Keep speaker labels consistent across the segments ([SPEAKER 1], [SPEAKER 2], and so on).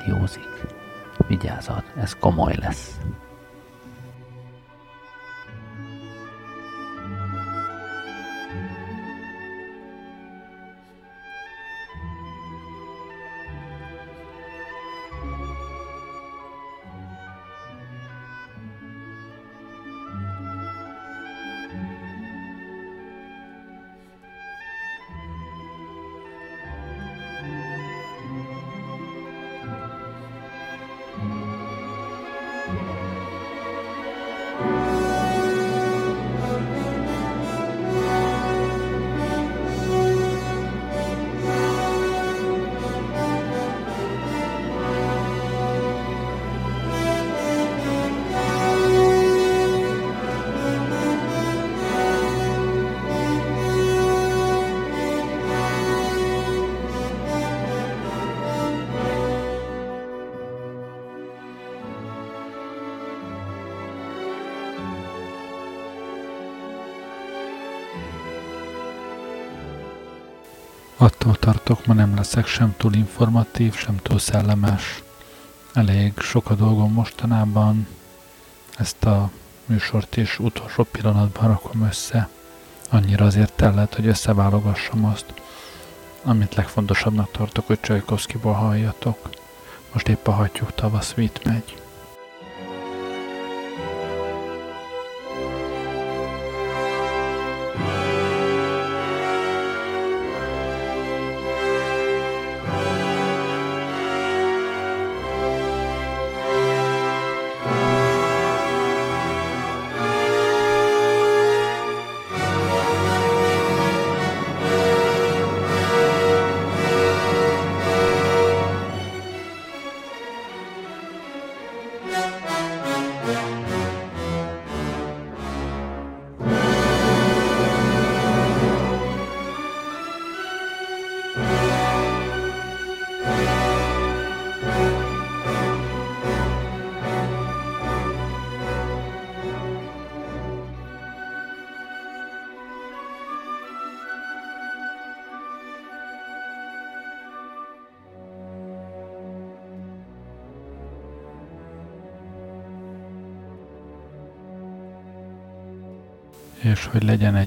[SPEAKER 1] rádiózik. Vigyázat, ez komoly lesz. Tartok, ma nem leszek sem túl informatív, sem túl szellemes. Elég sok a dolgom mostanában. Ezt a műsort is utolsó pillanatban rakom össze. Annyira azért tellett, hogy összeválogassam azt, amit legfontosabbnak tartok, hogy Csajkovszkiból halljatok. Most épp a hatjuk tavasz vitt megy.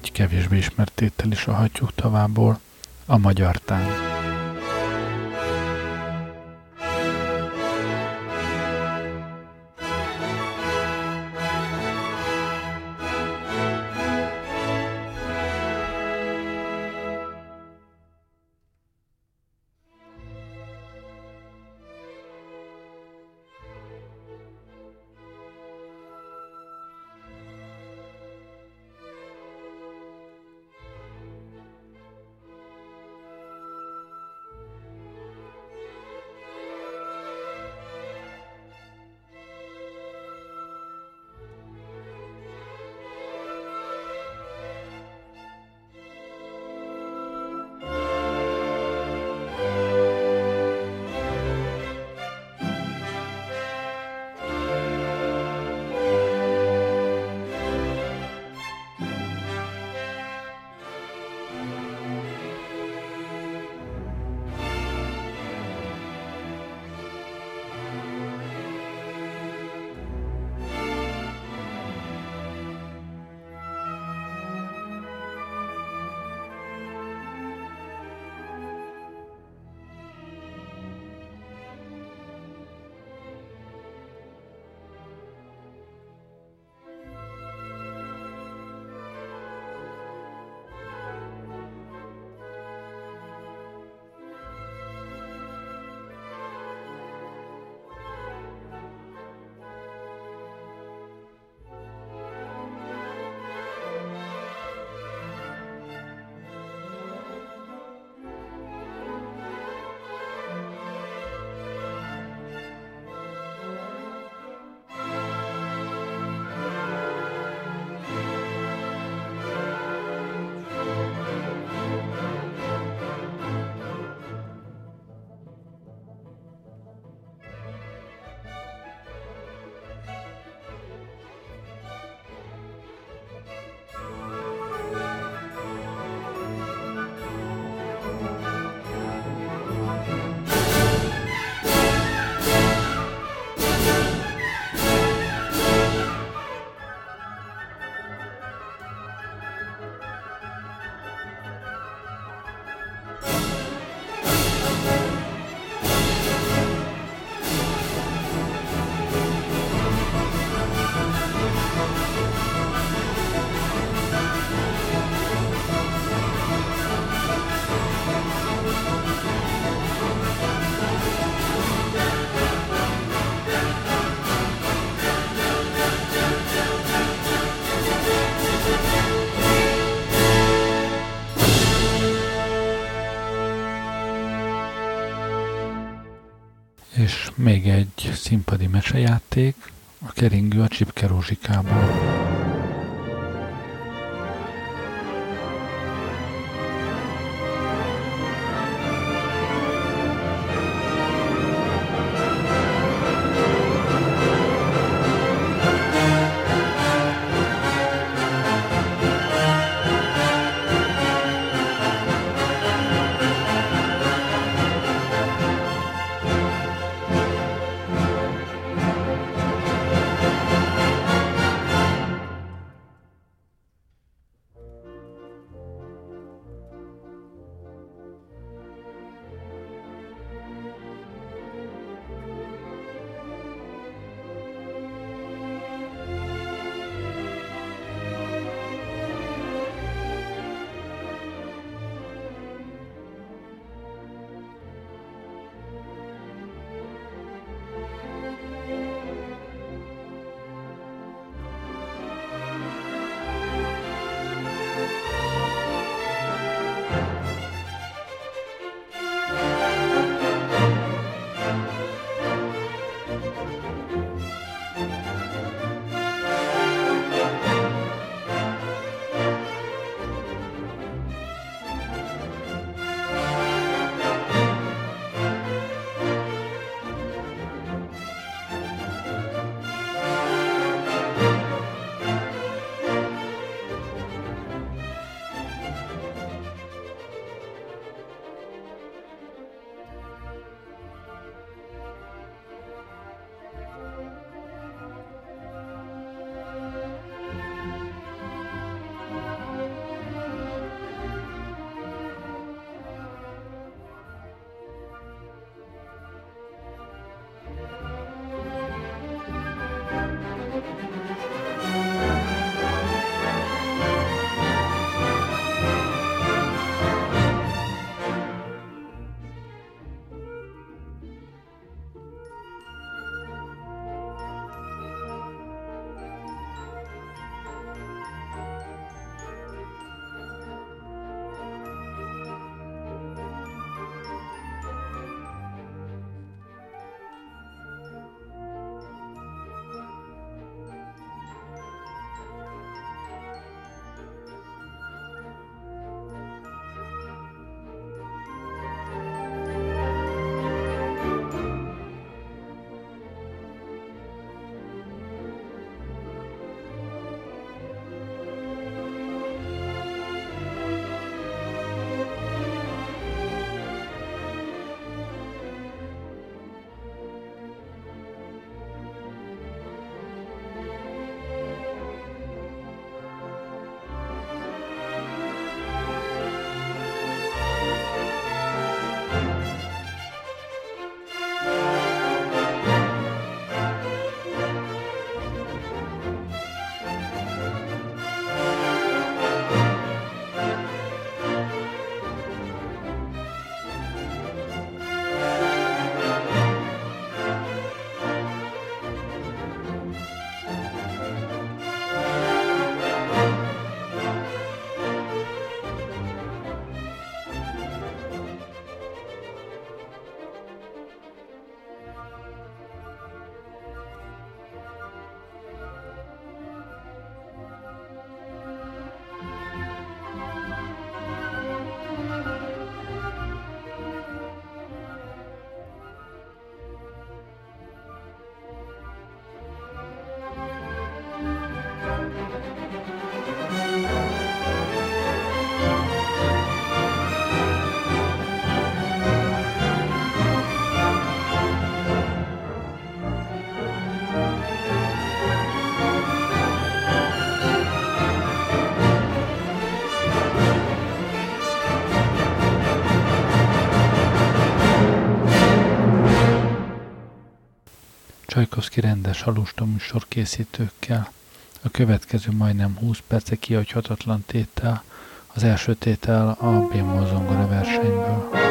[SPEAKER 1] Egy kevésbé ismert tétel is a hattyúk tavából, a magyar tánc. Egy színpadi mesejáték, a keringő a Csipke Rózsikából. Csajkovszki rendes halusta műsor készítőkkel. A következő majdnem 20 perce kiadhatatlan tétel, az első tétel a bémol zongora versenyből.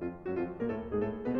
[SPEAKER 1] Thank you.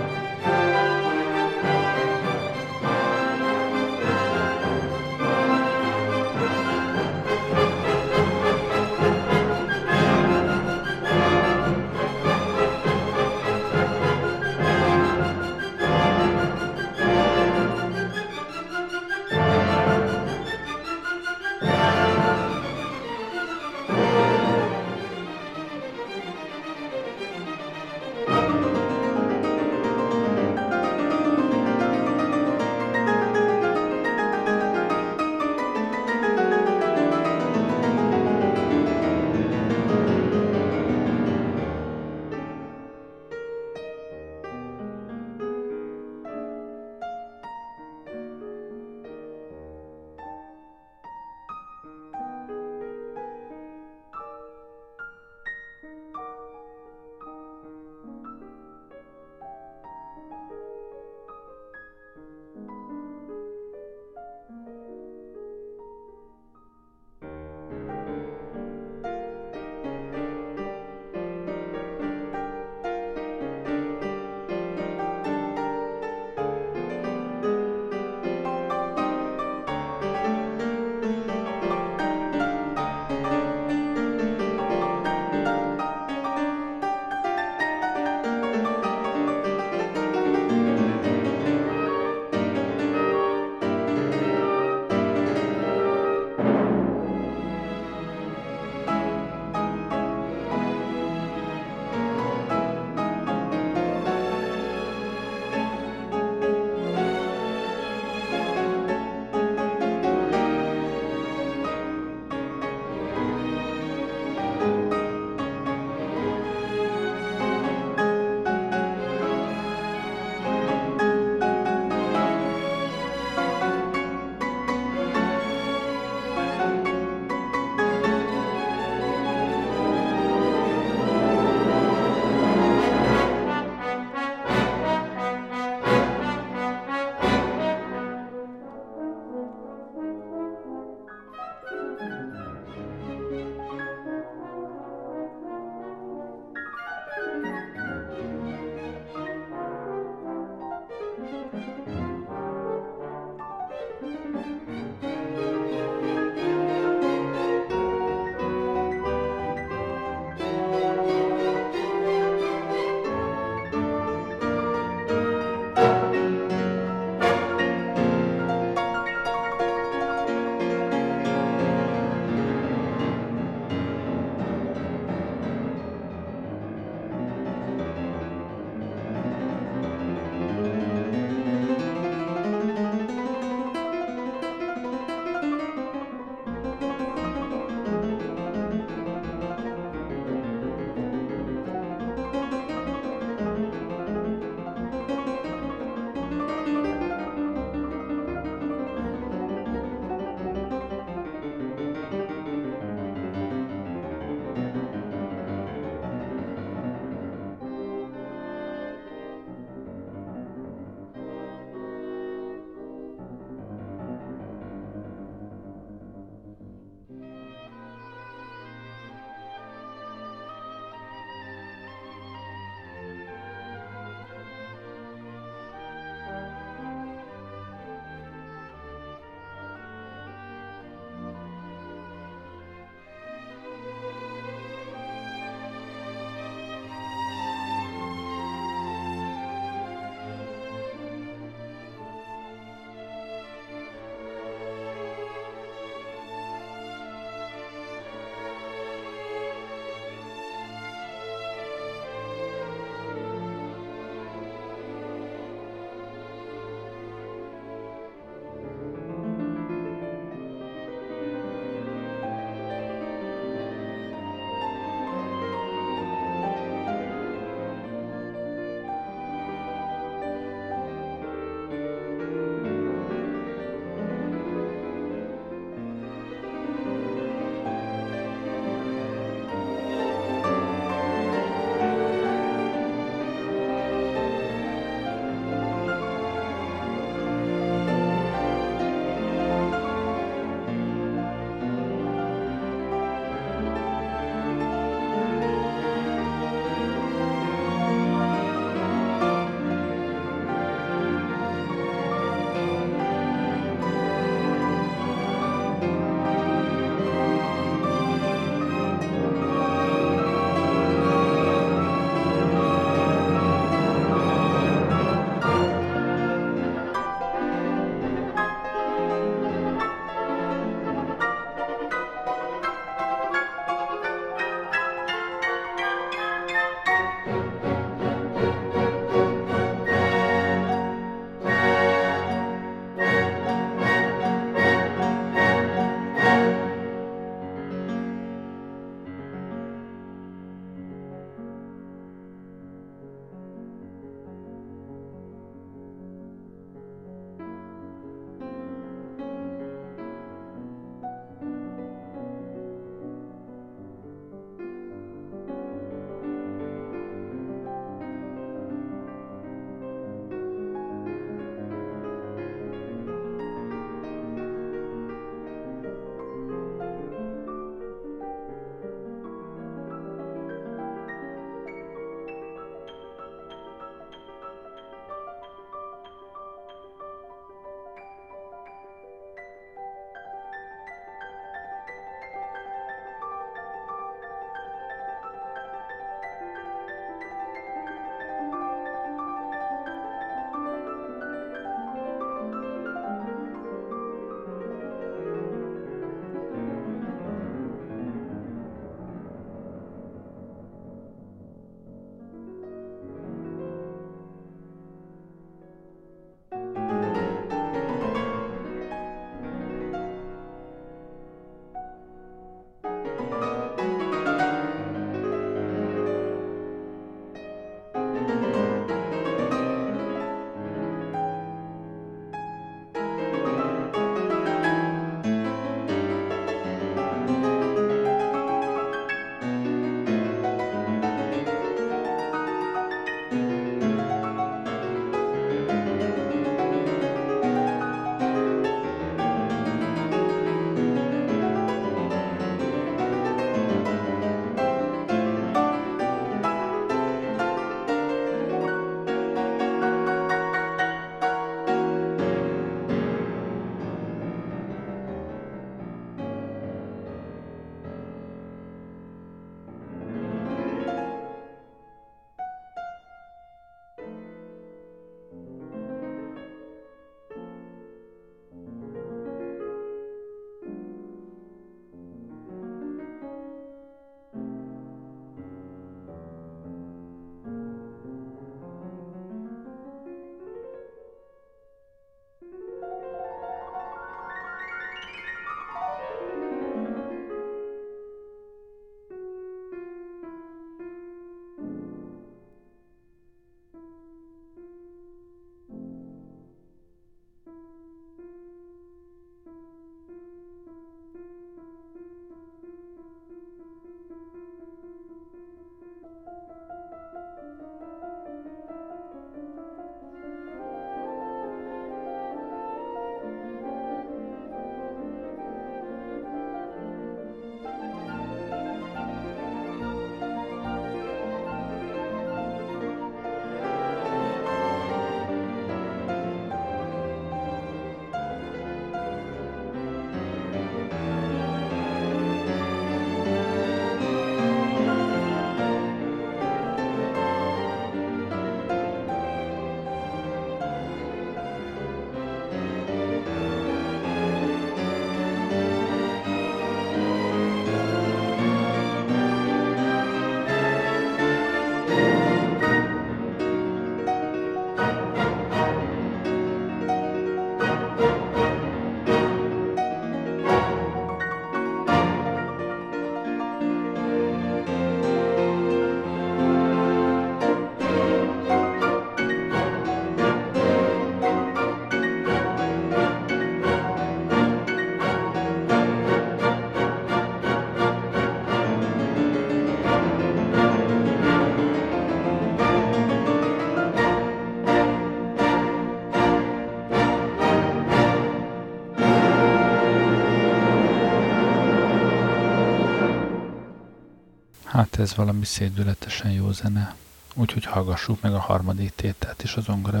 [SPEAKER 1] Hát ez valami szédületesen jó zene. Úgyhogy hallgassuk meg a harmadik tételt is az ongora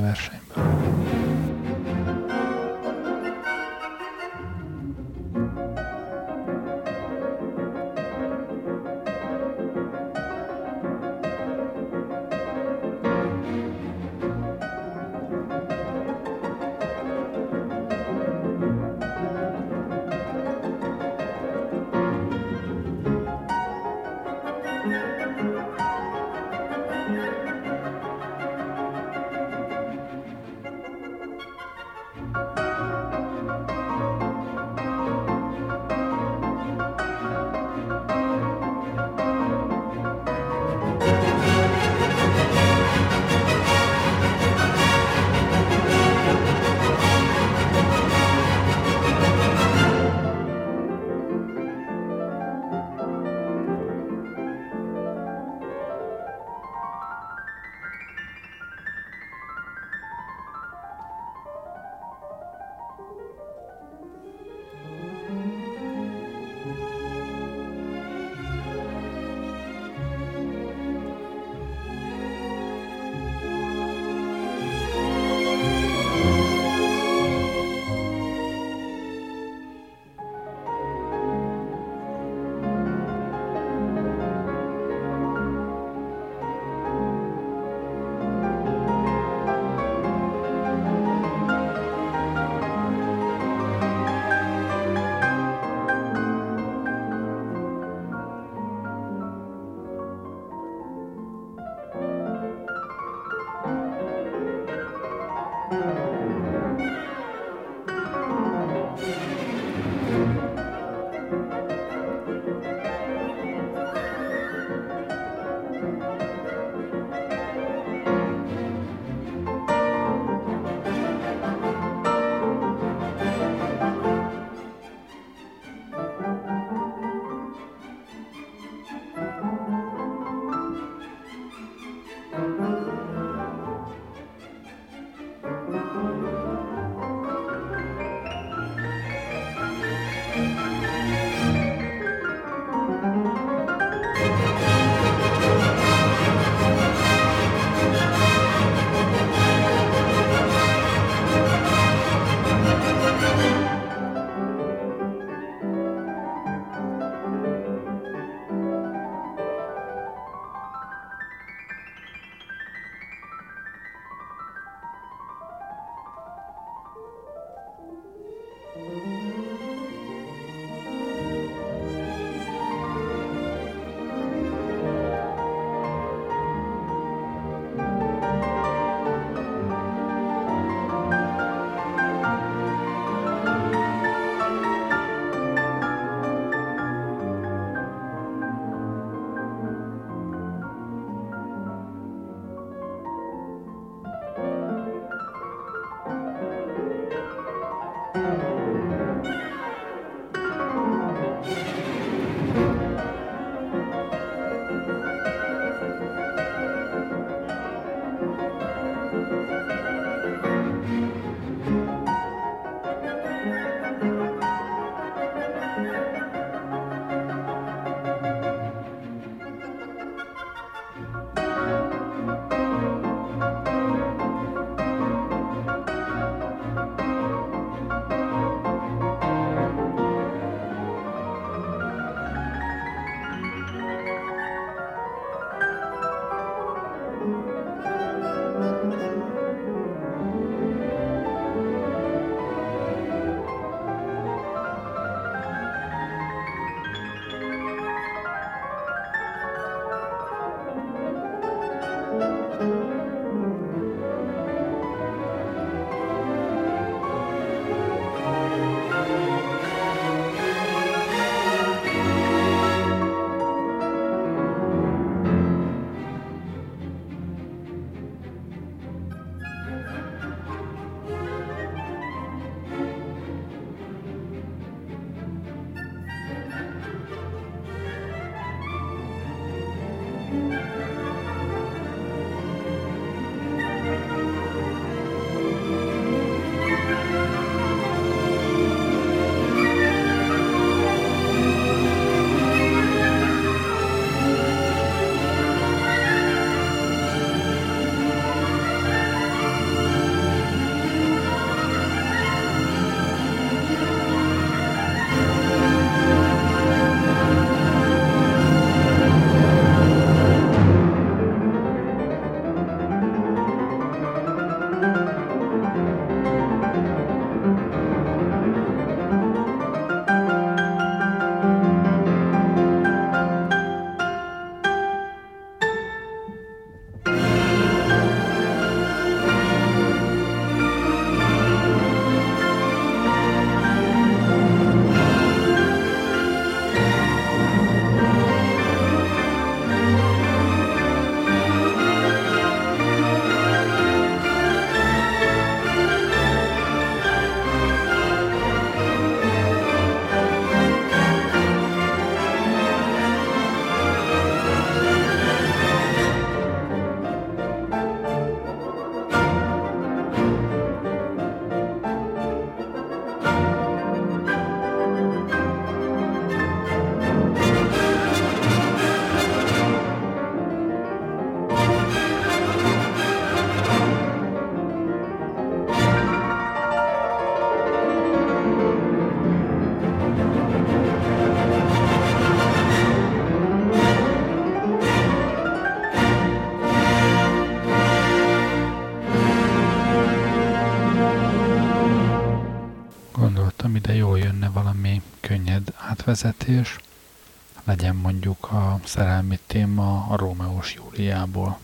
[SPEAKER 1] történetvezetés, legyen mondjuk a szerelmi téma a Rómeós Júliából.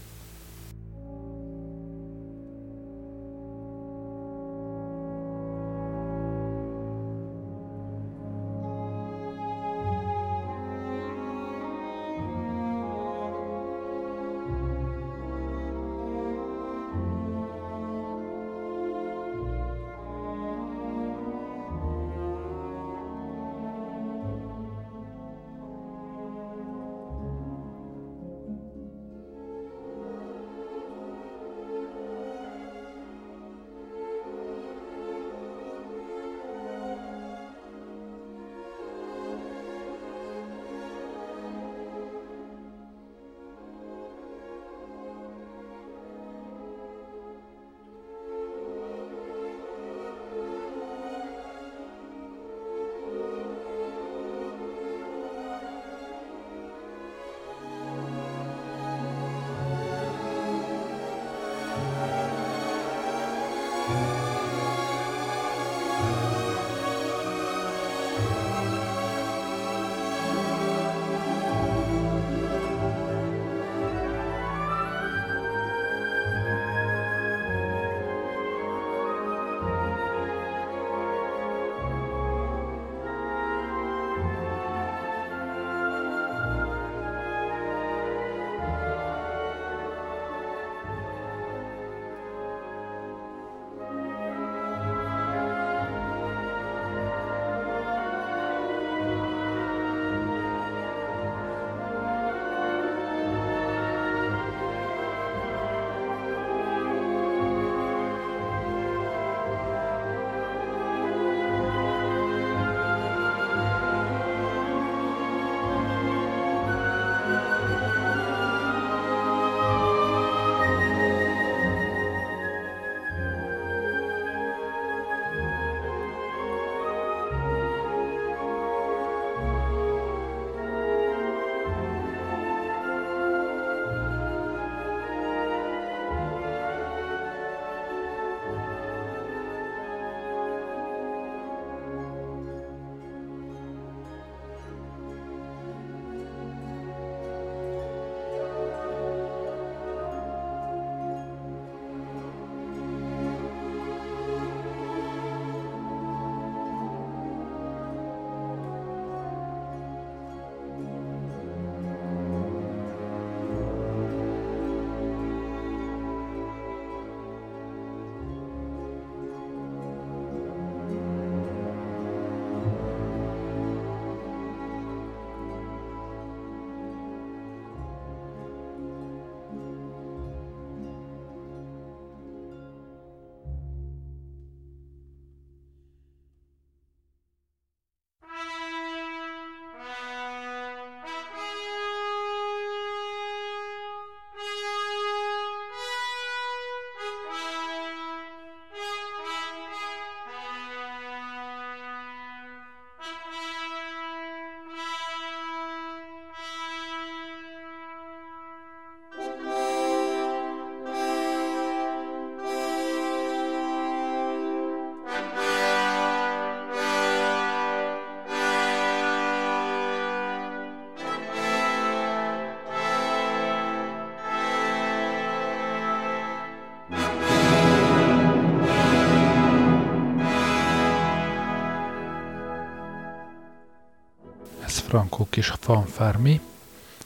[SPEAKER 1] Franco kis fanfármi,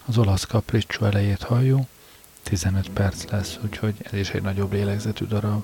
[SPEAKER 1] az olasz kapricsó elejét halljuk, 15 perc lesz, úgyhogy ez is egy nagyobb lélegzetű darab.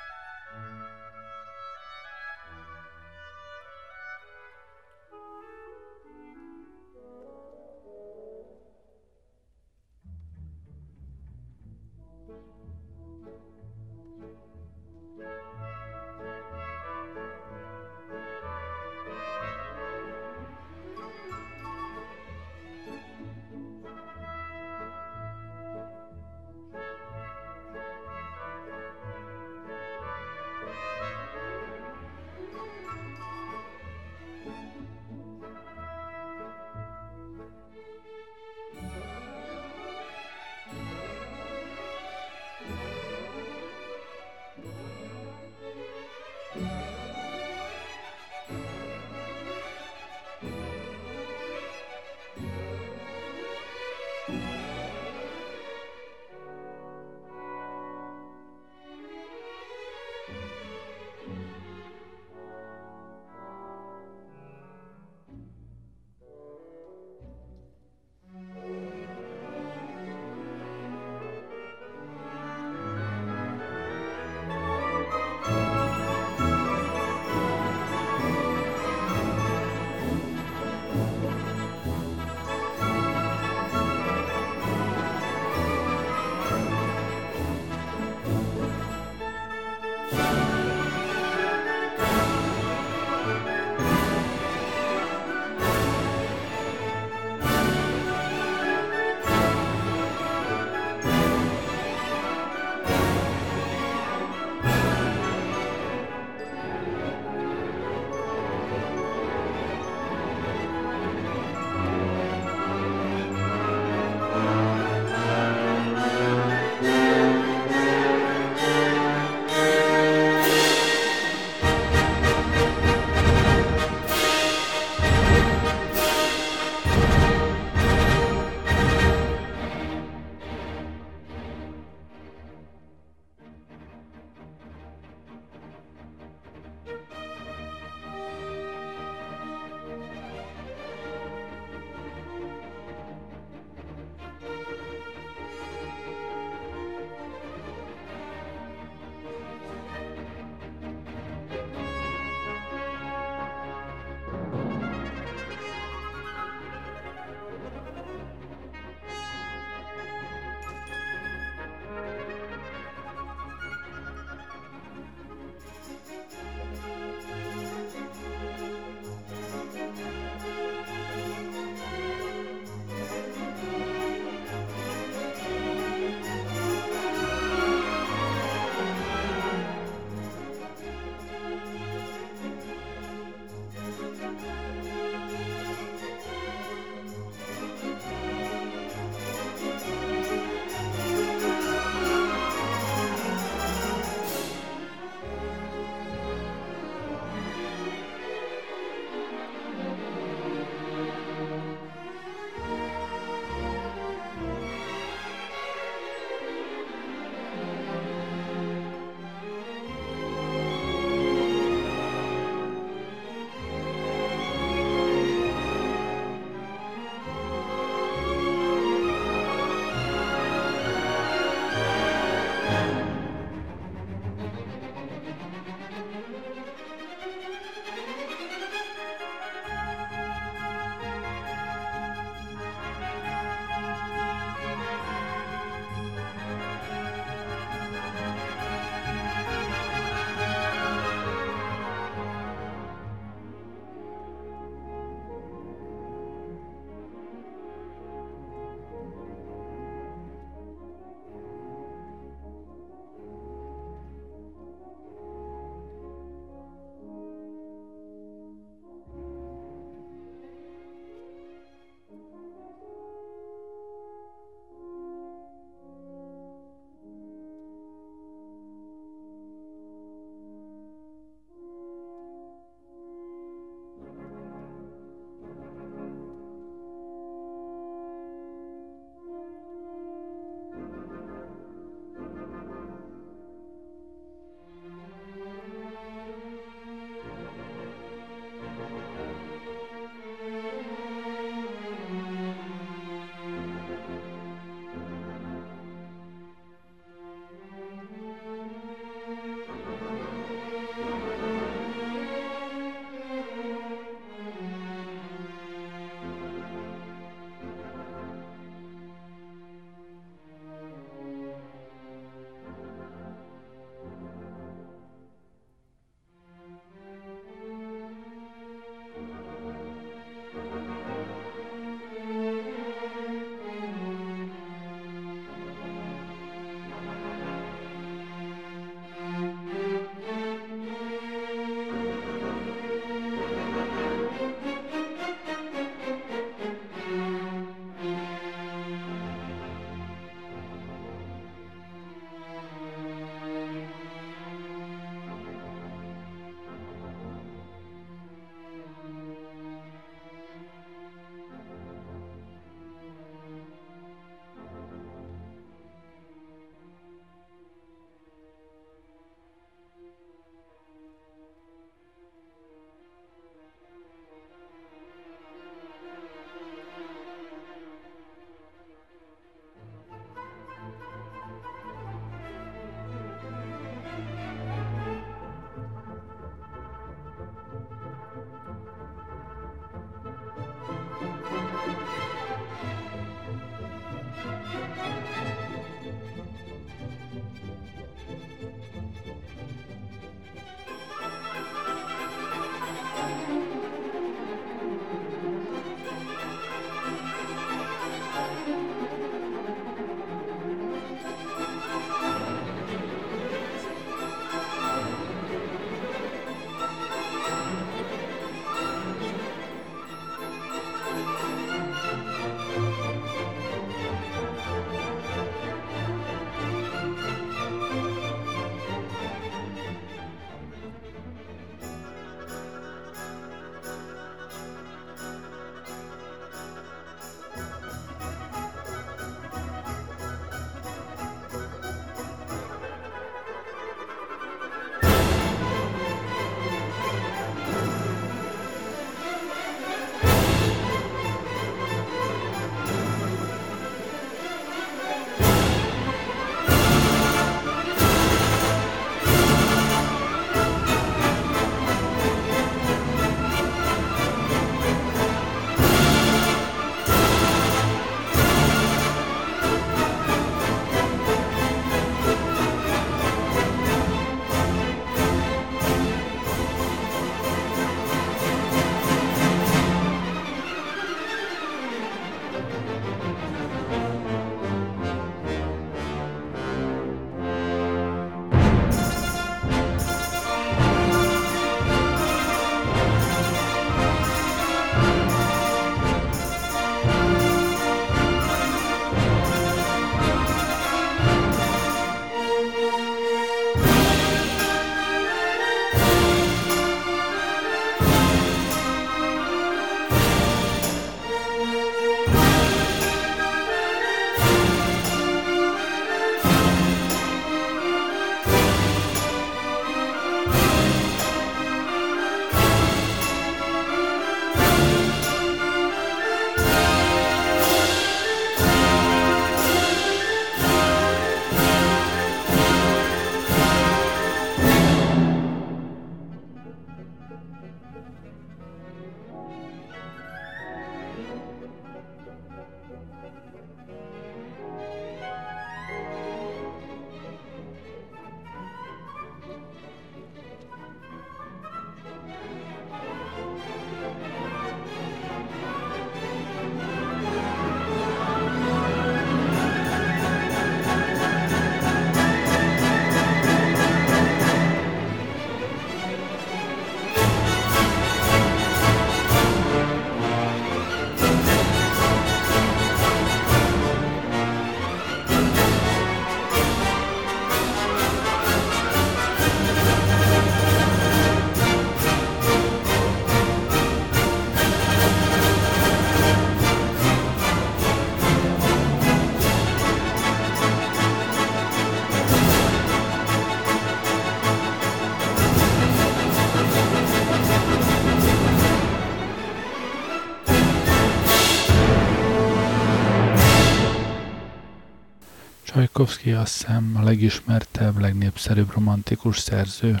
[SPEAKER 1] Csajkovszki azt hiszem a legismertebb, legnépszerűbb romantikus szerző.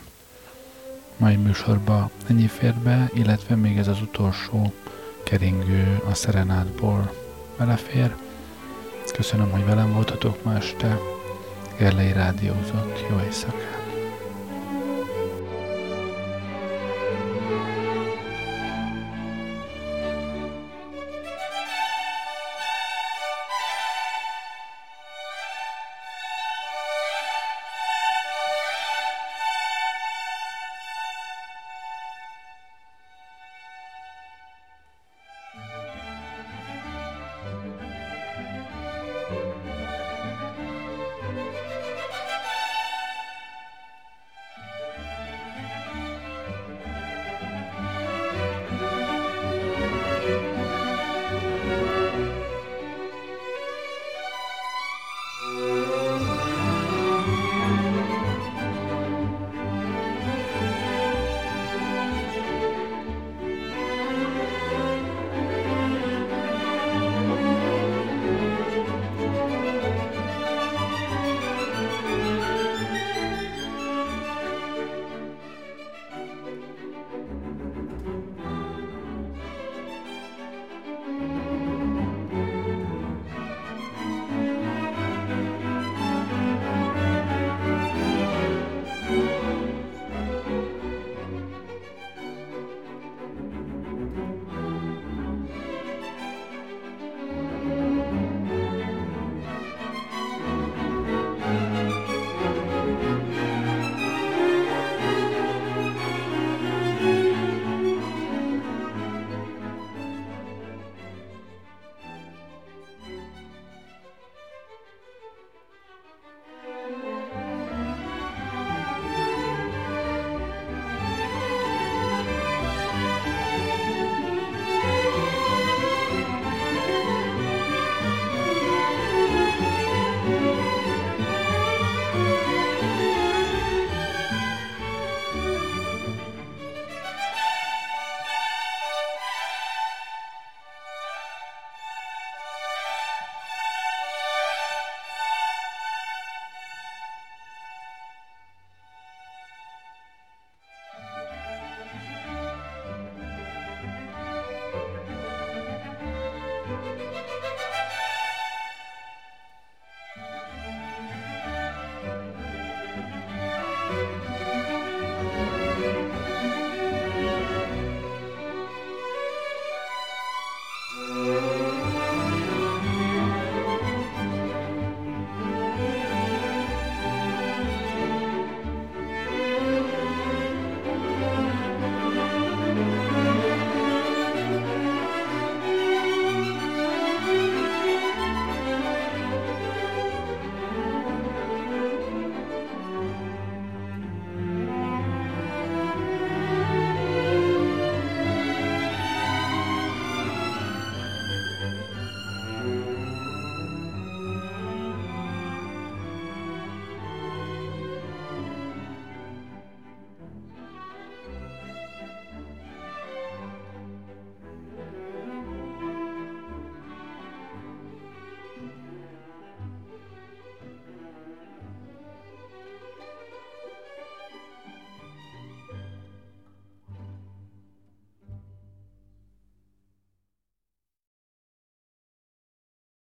[SPEAKER 1] Mai műsorba ennyi fér be, illetve még ez az utolsó keringő a szerenádból belefér. Köszönöm, hogy velem voltatok ma este. Gerlei Rádiózott. Jó éjszakát!